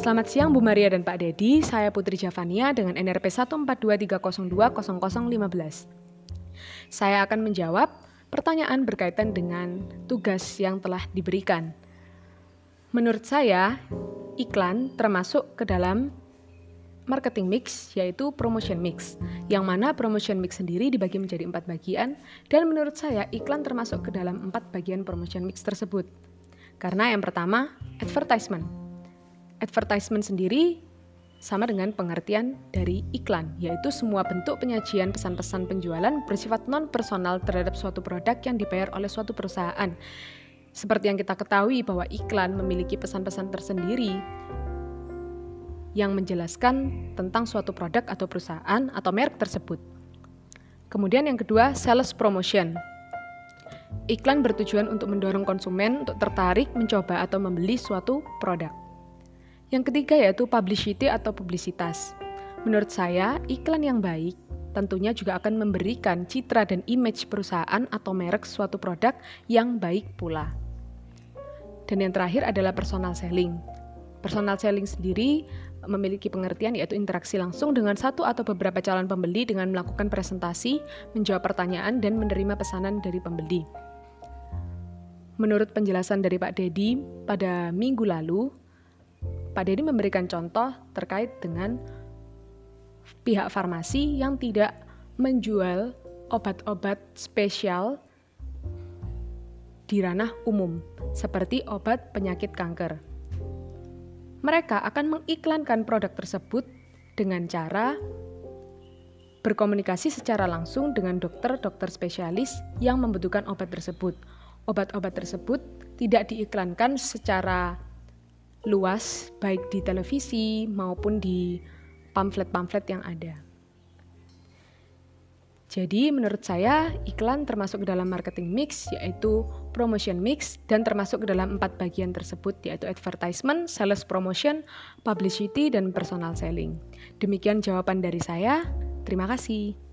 Selamat siang Bu Maria dan Pak Dedi, saya Putri Javania dengan NRP 14230200015. Saya akan menjawab pertanyaan berkaitan dengan tugas yang telah diberikan. Menurut saya, iklan termasuk ke dalam marketing mix, yaitu promotion mix, yang mana promotion mix sendiri dibagi menjadi empat bagian, dan menurut saya iklan termasuk ke dalam empat bagian promotion mix tersebut. Karena yang pertama, advertisement. Advertisement sendiri sama dengan pengertian dari iklan, yaitu semua bentuk penyajian pesan-pesan penjualan bersifat non-personal terhadap suatu produk yang dibayar oleh suatu perusahaan. Seperti yang kita ketahui bahwa iklan memiliki pesan-pesan tersendiri yang menjelaskan tentang suatu produk atau perusahaan atau merek tersebut. Kemudian yang kedua, sales promotion. Iklan bertujuan untuk mendorong konsumen untuk tertarik mencoba atau membeli suatu produk. Yang ketiga yaitu publicity atau publisitas. Menurut saya, iklan yang baik tentunya juga akan memberikan citra dan image perusahaan atau merek suatu produk yang baik pula. Dan yang terakhir adalah personal selling. Personal selling sendiri memiliki pengertian yaitu interaksi langsung dengan satu atau beberapa calon pembeli dengan melakukan presentasi, menjawab pertanyaan, dan menerima pesanan dari pembeli. Menurut penjelasan dari Pak Dedi pada minggu lalu, Pak Dedi memberikan contoh terkait dengan pihak farmasi yang tidak menjual obat-obat spesial di ranah umum, seperti obat penyakit kanker. Mereka akan mengiklankan produk tersebut dengan cara berkomunikasi secara langsung dengan dokter-dokter spesialis yang membutuhkan obat tersebut obat-obat tersebut tidak diiklankan secara luas baik di televisi maupun di pamflet-pamflet yang ada. Jadi menurut saya iklan termasuk ke dalam marketing mix yaitu promotion mix dan termasuk ke dalam empat bagian tersebut yaitu advertisement, sales promotion, publicity, dan personal selling. Demikian jawaban dari saya. Terima kasih.